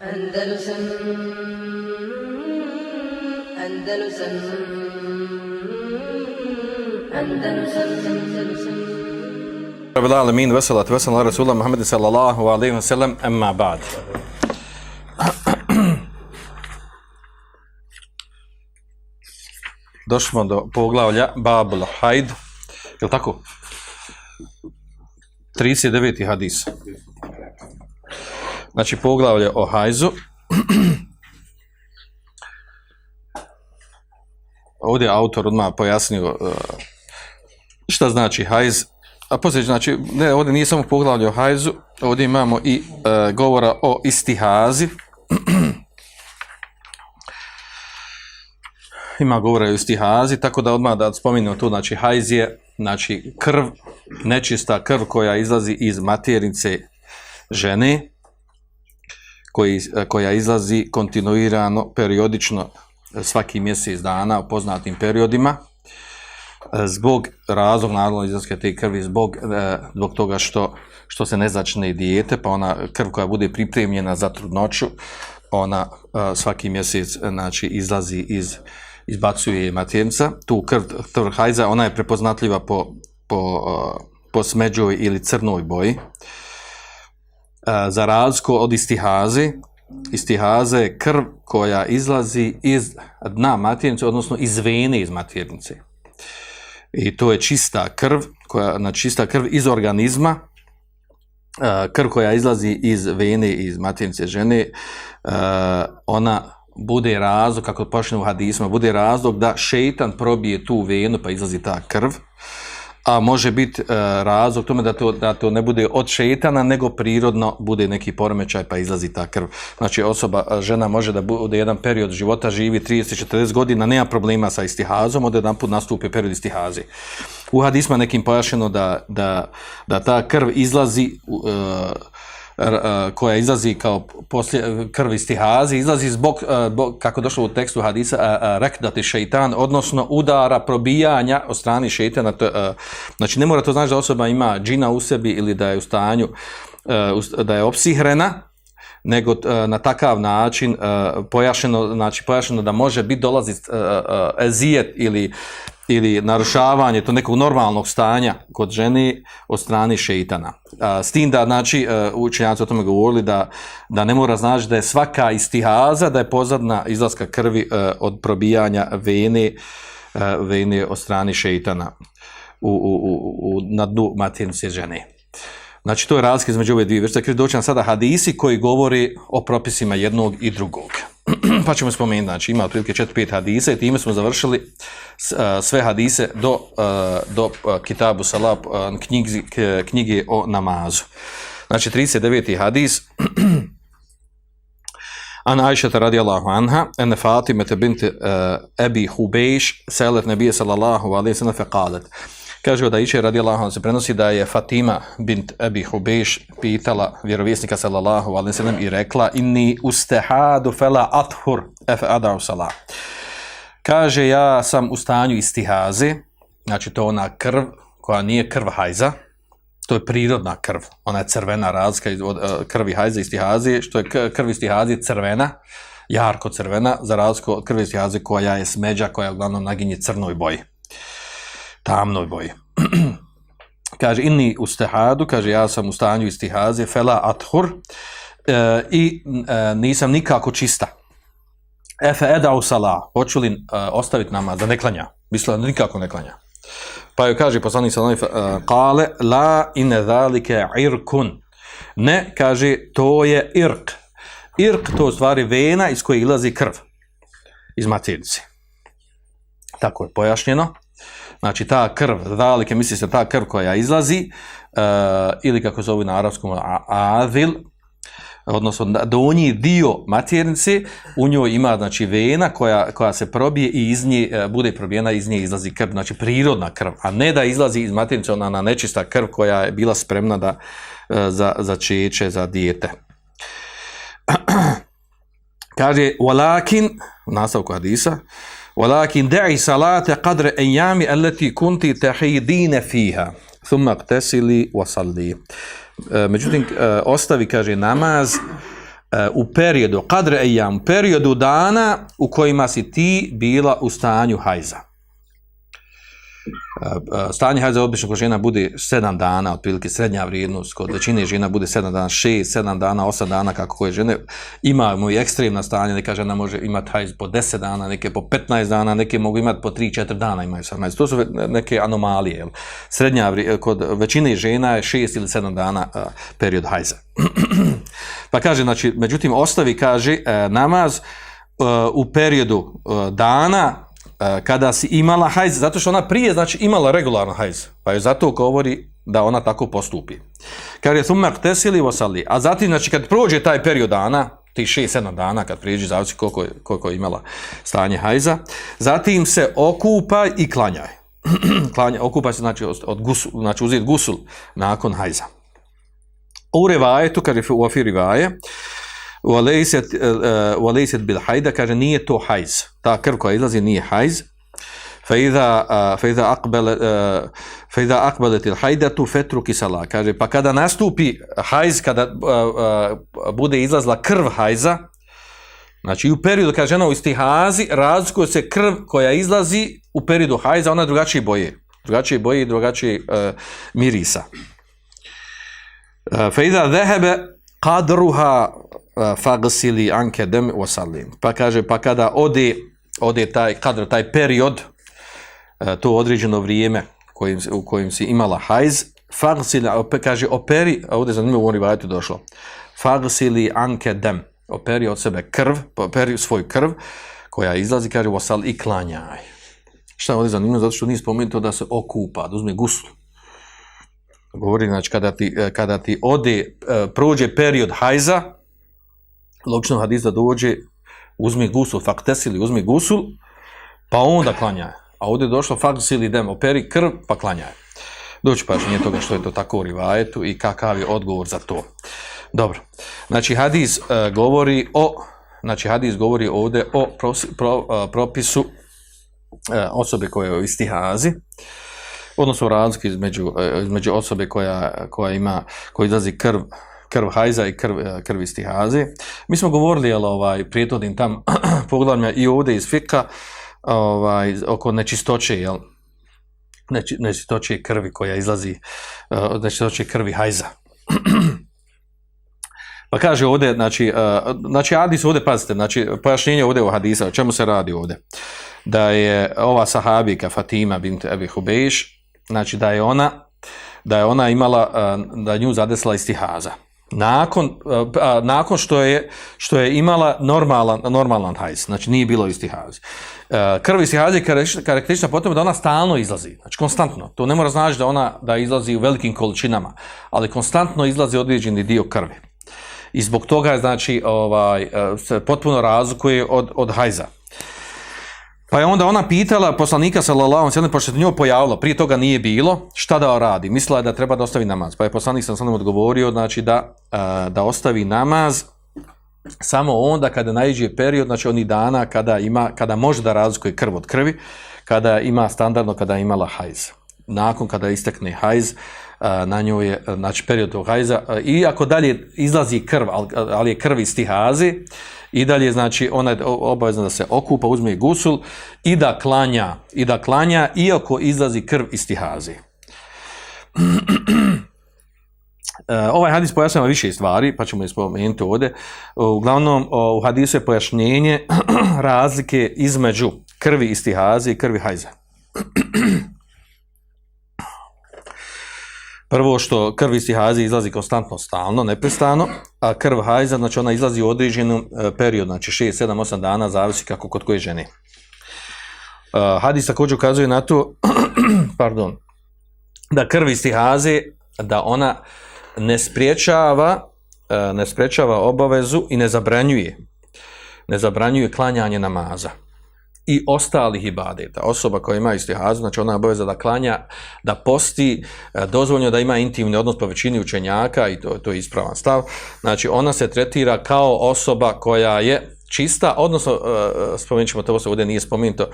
Andalusam do poglavlja Babul Hajd, je tako? 39. hadis znači poglavlje o hajzu. Ovdje je autor odmah pojasnio e, šta znači hajz. A poslije, znači, ne, ovdje nije samo poglavlje o hajzu, ovdje imamo i e, govora o istihazi. ima govora o istihazi, tako da odmah da spominjemo tu, znači hajz je, znači krv, nečista krv koja izlazi iz maternice žene, koji, eh, koja izlazi kontinuirano, periodično, eh, svaki mjesec dana u poznatim periodima, eh, zbog razlog naravno izlaske te krvi, zbog, zbog toga što, što se ne začne dijete, pa ona krv koja bude pripremljena za trudnoću, ona svaki mjesec znači, izlazi iz izbacuje materinca. tu krv Trhajza, ona je prepoznatljiva po, po, po smeđoj ili crnoj boji. Eh, za razliku od istihaze, istihaze je krv koja izlazi iz dna maternice, odnosno iz vene iz maternice. I to je čista krv, koja, znači čista krv iz organizma, eh, krv koja izlazi iz vene iz maternice žene, eh, ona bude razlog, kako počne u hadisma, bude razlog da šeitan probije tu venu pa izlazi ta krv a može biti e, razlog tome da to, da to ne bude od šetana, nego prirodno bude neki poremećaj pa izlazi ta krv. Znači osoba, e, žena može da bude jedan period života, živi 30-40 godina, nema problema sa istihazom, od jedan put nastupi period istihaze. U hadisma nekim pojašeno da, da, da ta krv izlazi e, E, koja izlazi kao poslije, krvi stihazi, izlazi zbog, e, kako došlo u tekstu hadisa, e, rekdati šeitan, odnosno udara, probijanja od strani šeitana. Znači, ne mora to znači da osoba ima džina u sebi ili da je u stanju, da je opsihrena, nego na takav način pojašeno, znači da može biti dolazit ezijet ili ili narušavanje to nekog normalnog stanja kod žene od strani šeitana. S tim da, znači, e, učenjaci o tome govorili da, da ne mora znači da je svaka istihaza, da je pozadna izlaska krvi e, od probijanja vene, e, vene od strani šeitana u, u, u, na dnu maternice žene. Znači, to je razlika između ove dvije vrste. Dakle, doći nam sada hadisi koji govori o propisima jednog i drugog. pa ćemo spomenuti, znači ima otprilike 4-5 hadise i time smo završili sve hadise do, do Kitabu Salab, knjigi, knjige o namazu. Znači 39. hadis An Aisha Allahu anha, ene Fatime uh, Ebi Hubejš, selet nebije sallallahu alaihi sallam, fe Kaže da iče radila, on se prenosi da je Fatima bint Abi Hubeš pitala vjerovjesnika sallallahu alaihi sallam i rekla inni ustehadu fela athur efe adav sala. Kaže ja sam u stanju istihaze, znači to ona krv koja nije krv hajza, to je prirodna krv, ona je crvena razlika od e, krvi hajza i istihaze, što je krv istihaze crvena, jarko crvena, za razliku od krvi istihaze koja je smeđa, koja je uglavnom naginje crnoj boji tamnoj boji. kaže, inni ustehadu, kaže, ja sam u stanju istihaze, fela athur, e, i e, nisam nikako čista. Efe u sala, hoću li e, ostaviti nama da ne klanja? nikako ne klanja. Pa joj kaže poslanik sallallahu e, kale la ine dalike irkun. Ne, kaže to je irk. Irk to u stvari vena iz koje ilazi krv iz materice. Tako je pojašnjeno. Znači ta krv, zalike misli se ta krv koja izlazi, e, ili kako zove na arapskom avil, odnosno donji dio maternice, u njoj ima znači vena koja, koja se probije i iz nje e, bude probijena, iz nje izlazi krv, znači prirodna krv, a ne da izlazi iz maternice ona na nečista krv koja je bila spremna da, e, za, za za dijete. Kaže, walakin, nastavku hadisa, ولكن دعي صلاة قدر أيام التي كنت تحيدين فيها ثم وصلي međutim ostavi kaže namaz u periodu kadre ejam, periodu dana u kojima si ti bila u stanju hajza. Eh, stanje hajza obično kod žena bude 7 dana, otprilike srednja vrijednost, kod većine žena bude 7 dana, 6, 7 dana, 8 dana, kako koje žene. Imamo i ekstremna stanje, neka žena može imati hajz po 10 dana, neke po 15 dana, neke mogu imati po 3-4 dana imaju sam hajz. To su neke anomalije. Jel? Srednja vrijednost, eh, kod većine žena je 6 ili 7 dana a, eh, period hajza. pa kaže, znači, međutim, ostavi, kaže, namaz a, u periodu a, dana E, kada si imala hajz, zato što ona prije znači imala regularno hajz, pa je zato govori da ona tako postupi. Kad je sumak tesili vosali, a zatim znači kad prođe taj period dana, ti 6-7 dana kad prijeđi zavisi koliko, koliko je imala stanje hajza, zatim se okupa i klanjaj. Klanja, se znači, od gusul, znači uzeti gusul nakon hajza. U revajetu, kad je u afiri vaje, Walejset bil hajda, kaže nije to hajz. Ta krv koja izlazi nije hajz. Feiza akbelet il hajda tu fetru kisala. Kaže, pa kada nastupi hajz, kada bude izlazla krv hajza, Znači u periodu kada žena ono, u istihazi razlikuje se krv koja izlazi u periodu hajza, ona drugačije boje. Drugačije boje i drugačije mirisa. Fejda dehebe kadruha Eh, fagsili ankedem osalim. Pa kaže, pa kada ode, ode taj taj period, eh, to određeno vrijeme kojim, u kojem si imala hajz, fagsili, kaže, operi, a ovdje zanimljivo u ovom došlo došlo, fagsili ankedem, operi od sebe krv, operi svoju krv, koja izlazi, kaže, osal i klanjaj. Šta je ovdje zanimljivo, zato što nije spomenuto da se okupa, da uzme gusl. govori, znači kada ti, eh, kada ti ode, prođe period hajza, logično da dođe uzmi gusul, faktesili, uzmi gusul, pa onda klanja. A ovdje je došlo faktesili idemo, peri krv, pa klanja Doći nije toga što je to tako u rivajetu i kakav je odgovor za to. Dobro, znači hadis e, govori o, znači hadis govori ovdje o e, propisu e, osobe koja je u istihazi, odnosno razlike između, osobe koja, koja ima, koji izlazi krv krv hajza i krv, e, krv istihaze. Mi smo govorili jel, ovaj, prijetodim tam poglavlja i ovdje iz fika ovaj, oko nečistoće, jel, neči, nečistoće krvi koja izlazi, e, nečistoće krvi hajza. Pa kaže ovdje, znači, e, znači Adis ovdje, pazite, znači, pojašnjenje ovdje u hadisa, o čemu se radi ovdje? Da je ova sahabika Fatima bint Ebi Hubejš, znači da je ona, da je ona imala, da nju zadesla istihaza nakon, nakon što, je, što je imala normalan, normalan hajz, znači nije bilo krvi e, Krv se je karakteristična po tome da ona stalno izlazi, znači konstantno. To ne mora znači da ona da izlazi u velikim količinama, ali konstantno izlazi određeni dio krvi. I zbog toga znači ovaj, e, se potpuno razlikuje od, od hajza. Pa je onda ona pitala poslanika sallallahu alejhi pošto se njoj pojavilo, prije toga nije bilo, šta da radi? Mislila je da treba da ostavi namaz. Pa je poslanik sam sallallahu odgovorio znači da, e, da ostavi namaz samo onda kada naiđe period, znači onih dana kada ima kada može da razlikuje krv od krvi, kada ima standardno kada je imala hajz. Nakon kada istekne hajz, e, na njoj je znači period tog hajza, e, ako dalje izlazi krv, ali je krv iz hazi, i dalje znači ona je obavezna da se okupa, uzme gusul i da klanja, i da klanja iako izlazi krv iz tihaze. Eh, ovaj hadis pojašnjava više stvari, pa ćemo ih spomenuti ovdje. Uglavnom, u hadisu je pojašnjenje razlike između krvi iz i krvi hajza. Prvo što krv iz hazi izlazi konstantno, stalno, neprestano, a krv hajza, znači ona izlazi u određenu e, periodu, znači 6, 7, 8 dana, zavisi kako kod koje žene. E, hadis također ukazuje na to, pardon, da krv iz hazi, da ona ne spriječava, e, ne spriječava obavezu i ne zabranjuje, ne zabranjuje klanjanje namaza i ostalih ibadeta. Osoba koja ima istihazu, znači ona je obaveza da klanja, da posti, e, dozvoljno da ima intimni odnos po većini učenjaka i to, to je ispravan stav. Znači ona se tretira kao osoba koja je čista, odnosno, e, e, spomenut ćemo to, ovdje nije spomenuto,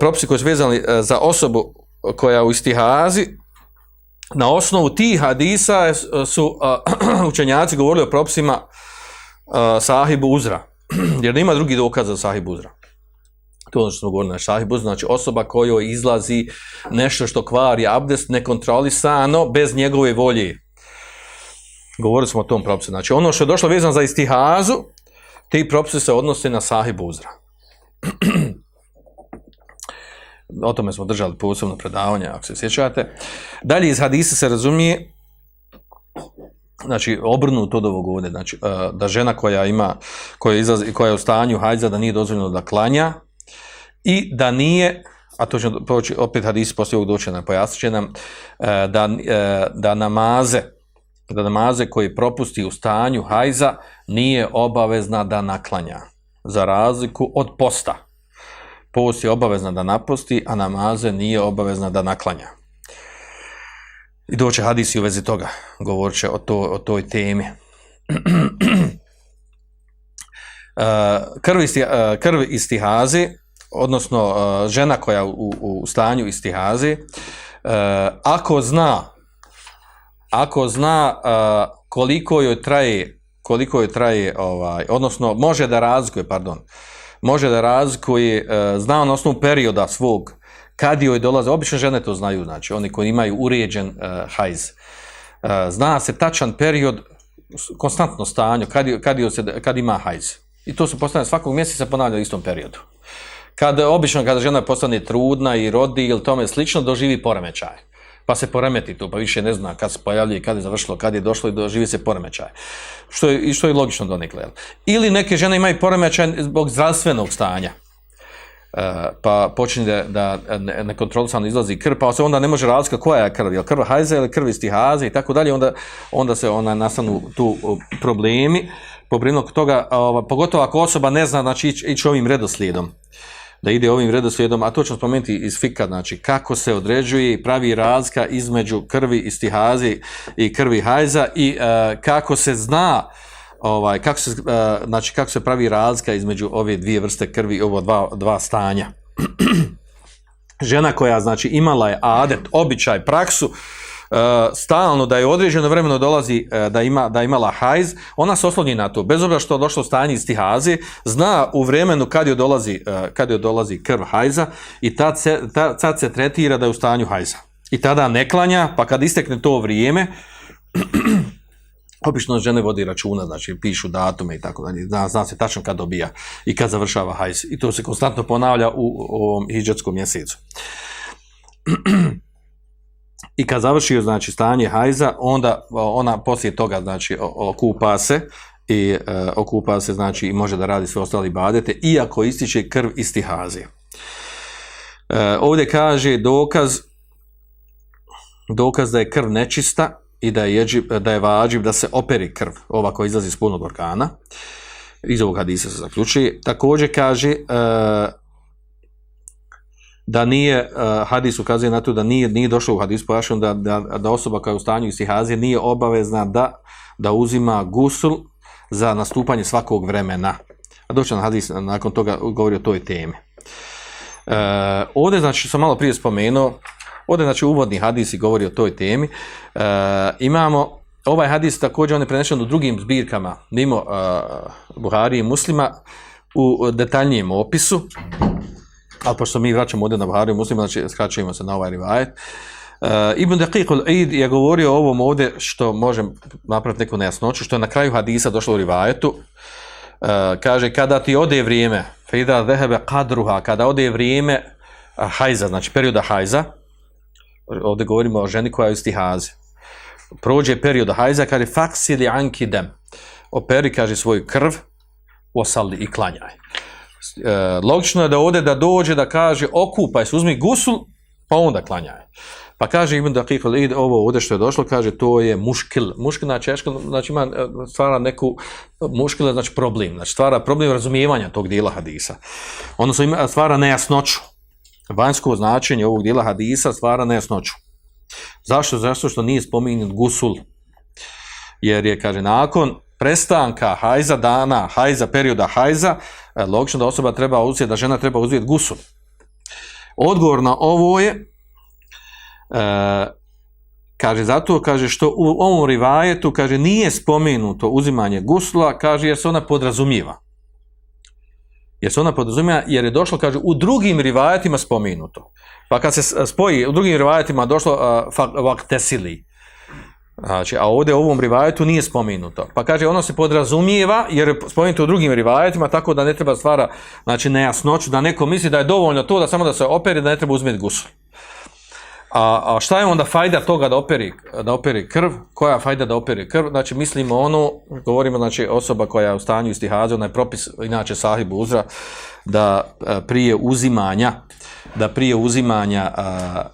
propisi koji su vezani za osobu koja u istihazi, na osnovu tih hadisa su učenjaci govorili o propisima sahibu uzra, jer nema drugi dokaz za sahibu uzra to je ono što smo govorili na šahibu, znači osoba kojoj izlazi nešto što kvari abdest nekontrolisano, bez njegove volje. Govorili smo o tom propisu. Znači ono što je došlo vezano za istihazu, ti propisi se odnose na sahibu uzra. o tome smo držali posebno predavanje, ako se sjećate. Dalje iz hadisa se razumije, znači obrnuto od ovog ovdje, znači e, da žena koja ima, koja, koja je u stanju hajza da nije dozvoljeno da klanja, i da nije, a to će proći opet hadis poslije ovog doći na pojasnit nam, e, da, e, da namaze, da namaze koji propusti u stanju hajza nije obavezna da naklanja, za razliku od posta. Post je obavezna da naposti, a namaze nije obavezna da naklanja. I doće hadisi u vezi toga, govorit će o, to, toj temi. E, krv, isti, krv odnosno e, žena koja u, u stanju istihazi, e, ako zna, ako zna e, koliko joj traje, koliko joj traje, ovaj, odnosno može da razlikuje, pardon, može da razlikuje, zna na osnovu perioda svog, kad joj dolaze, obično žene to znaju, znači oni koji imaju uređen hajz, zna se tačan period, konstantno stanju kad, kad, kad ima hajz. I to se postavlja svakog mjeseca ponavlja u istom periodu. Kada obično kada žena postane trudna i rodi ili tome slično, doživi poremećaj. Pa se poremeti tu, pa više ne zna kad se pojavljuje, kad je završilo, kad je došlo i doživi se poremećaj. Što je, što logično donekle. Ili neke žene imaju poremećaj zbog zdravstvenog stanja. E, pa počinje da, da nekontrolisano izlazi krv, pa se onda ne može razlika koja je krv, je li krv hajza ili krv iz tihaze i tako dalje, onda, se ona nastanu tu e, problemi, pobrinog toga, pogotovo ako osoba ne zna znači ići ovim redoslijedom da ide ovim redoslijedom, a to ću spomenuti iz fika, znači kako se određuje i pravi razlika između krvi istihazi i krvi hajza i e, kako se zna ovaj, kako se, e, znači kako se pravi razlika između ove dvije vrste krvi i ovo dva, dva stanja. Žena koja znači imala je adet, običaj, praksu E, stalno, da je određeno vremeno dolazi e, da, ima, da imala hajz, ona se osloni na to. Bez obzira što je došlo stanje iz tihaze, zna u vremenu kad joj dolazi, e, kad joj dolazi krv hajza i tad se, tad se tretira da je u stanju hajza. I tada ne klanja, pa kad istekne to vrijeme, Obično žene vodi računa, znači pišu datume i tako dalje, zna, zna se tačno kad dobija i kad završava hajz. I to se konstantno ponavlja u ovom hijđatskom mjesecu. i kad završio znači stanje hajza, onda ona poslije toga znači okupa se i e, okupa se znači i može da radi sve ostali badete, iako ističe krv hazi. E, ovdje kaže dokaz dokaz da je krv nečista i da je, jeđib, da je vađib da se operi krv, ova koja izlazi iz punog organa. Iz ovog hadisa se zaključuje. Također kaže e, da nije, eh, hadis ukazuje na to da nije, nije došao u hadis, pojašnjen pa da, da, da, osoba koja je u stanju istihazije nije obavezna da, da uzima gusul za nastupanje svakog vremena. A došao na hadis nakon toga govori o toj temi. Uh, ovdje, znači, sam malo prije spomenuo, ovdje, znači, uvodni hadisi govori o toj temi. Eh, imamo ovaj hadis također, on je prenešen u drugim zbirkama, mimo Buhari i muslima, u detaljnijem opisu ali pošto mi vraćamo ovdje na Buhariju muslima, znači skraćujemo se na ovaj rivajet. Uh, Ibn Daqiq je govorio o ovom ovdje što možem napraviti neku nejasnoću, što je na kraju hadisa došlo u rivajetu. Uh, kaže, kada ti ode vrijeme, fida dehebe kadruha, kada ode vrijeme hajza, znači perioda hajza, ovdje govorimo o ženi koja je u stihazi, prođe perioda hajza, kaže, faksili ankidem, operi, kaže, svoju krv, osali i klanjaj. E, logično je da ode, da dođe da kaže okupaj se, uzmi gusul, pa onda klanjaj. Pa kaže Ibn ide ovo ovdje što je došlo, kaže to je muškil. Muškil znači, znači ima, e, stvara neku, muškil znači problem, znači stvara problem razumijevanja tog dijela hadisa. Ono ima, stvara nejasnoću. Vanjsko značenje ovog dijela hadisa stvara nejasnoću. Zašto? Zašto što nije spominjen gusul? Jer je, kaže, nakon prestanka hajza dana, hajza perioda hajza, e, logično da osoba treba uzeti, da žena treba uzeti gusul. Odgovor na ovo je, e, kaže, zato, kaže, što u ovom rivajetu, kaže, nije spomenuto uzimanje gusla, kaže, jer se ona podrazumijeva. Jer se ona podrazumijeva, jer je došlo, kaže, u drugim rivajetima spomenuto. Pa kad se spoji, u drugim rivajetima došlo uh, e, tesili, Znači, a ovdje u ovom rivajetu nije spomenuto. Pa kaže, ono se podrazumijeva, jer je spomenuto u drugim rivajetima, tako da ne treba stvara znači, nejasnoću, da neko misli da je dovoljno to da samo da se operi, da ne treba uzmeti gusul. A, a, šta je onda fajda toga da operi, da operi krv? Koja je fajda da operi krv? Znači, mislimo ono, govorimo, znači, osoba koja je u stanju istihaze, onaj propis, inače sahibu uzra, da e, prije uzimanja, da prije uzimanja, uh,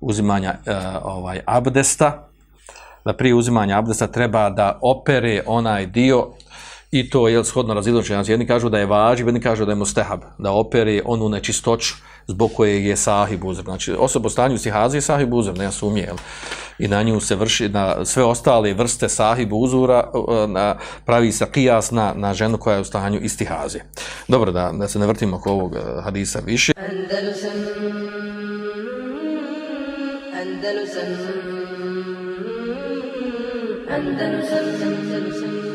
uzimanja e, ovaj, abdesta, da prije uzimanja abdesta treba da opere onaj dio i to je shodno razilaženje. Znači, jedni kažu da je važi jedni kažu da je mustehab, da opere onu nečistoću zbog koje je sahib uzor. Znači, osoba u stanju sihazi je sahib uzor, ne sumnje, jel? I na nju se vrši, na sve ostale vrste sahib uzura na, pravi se kijas na, na ženu koja je u stanju istihazi. Dobro, da, da se ne vrtimo oko ovog e, hadisa više. Andalusam, Andalusam. Andalusam, Andalusam,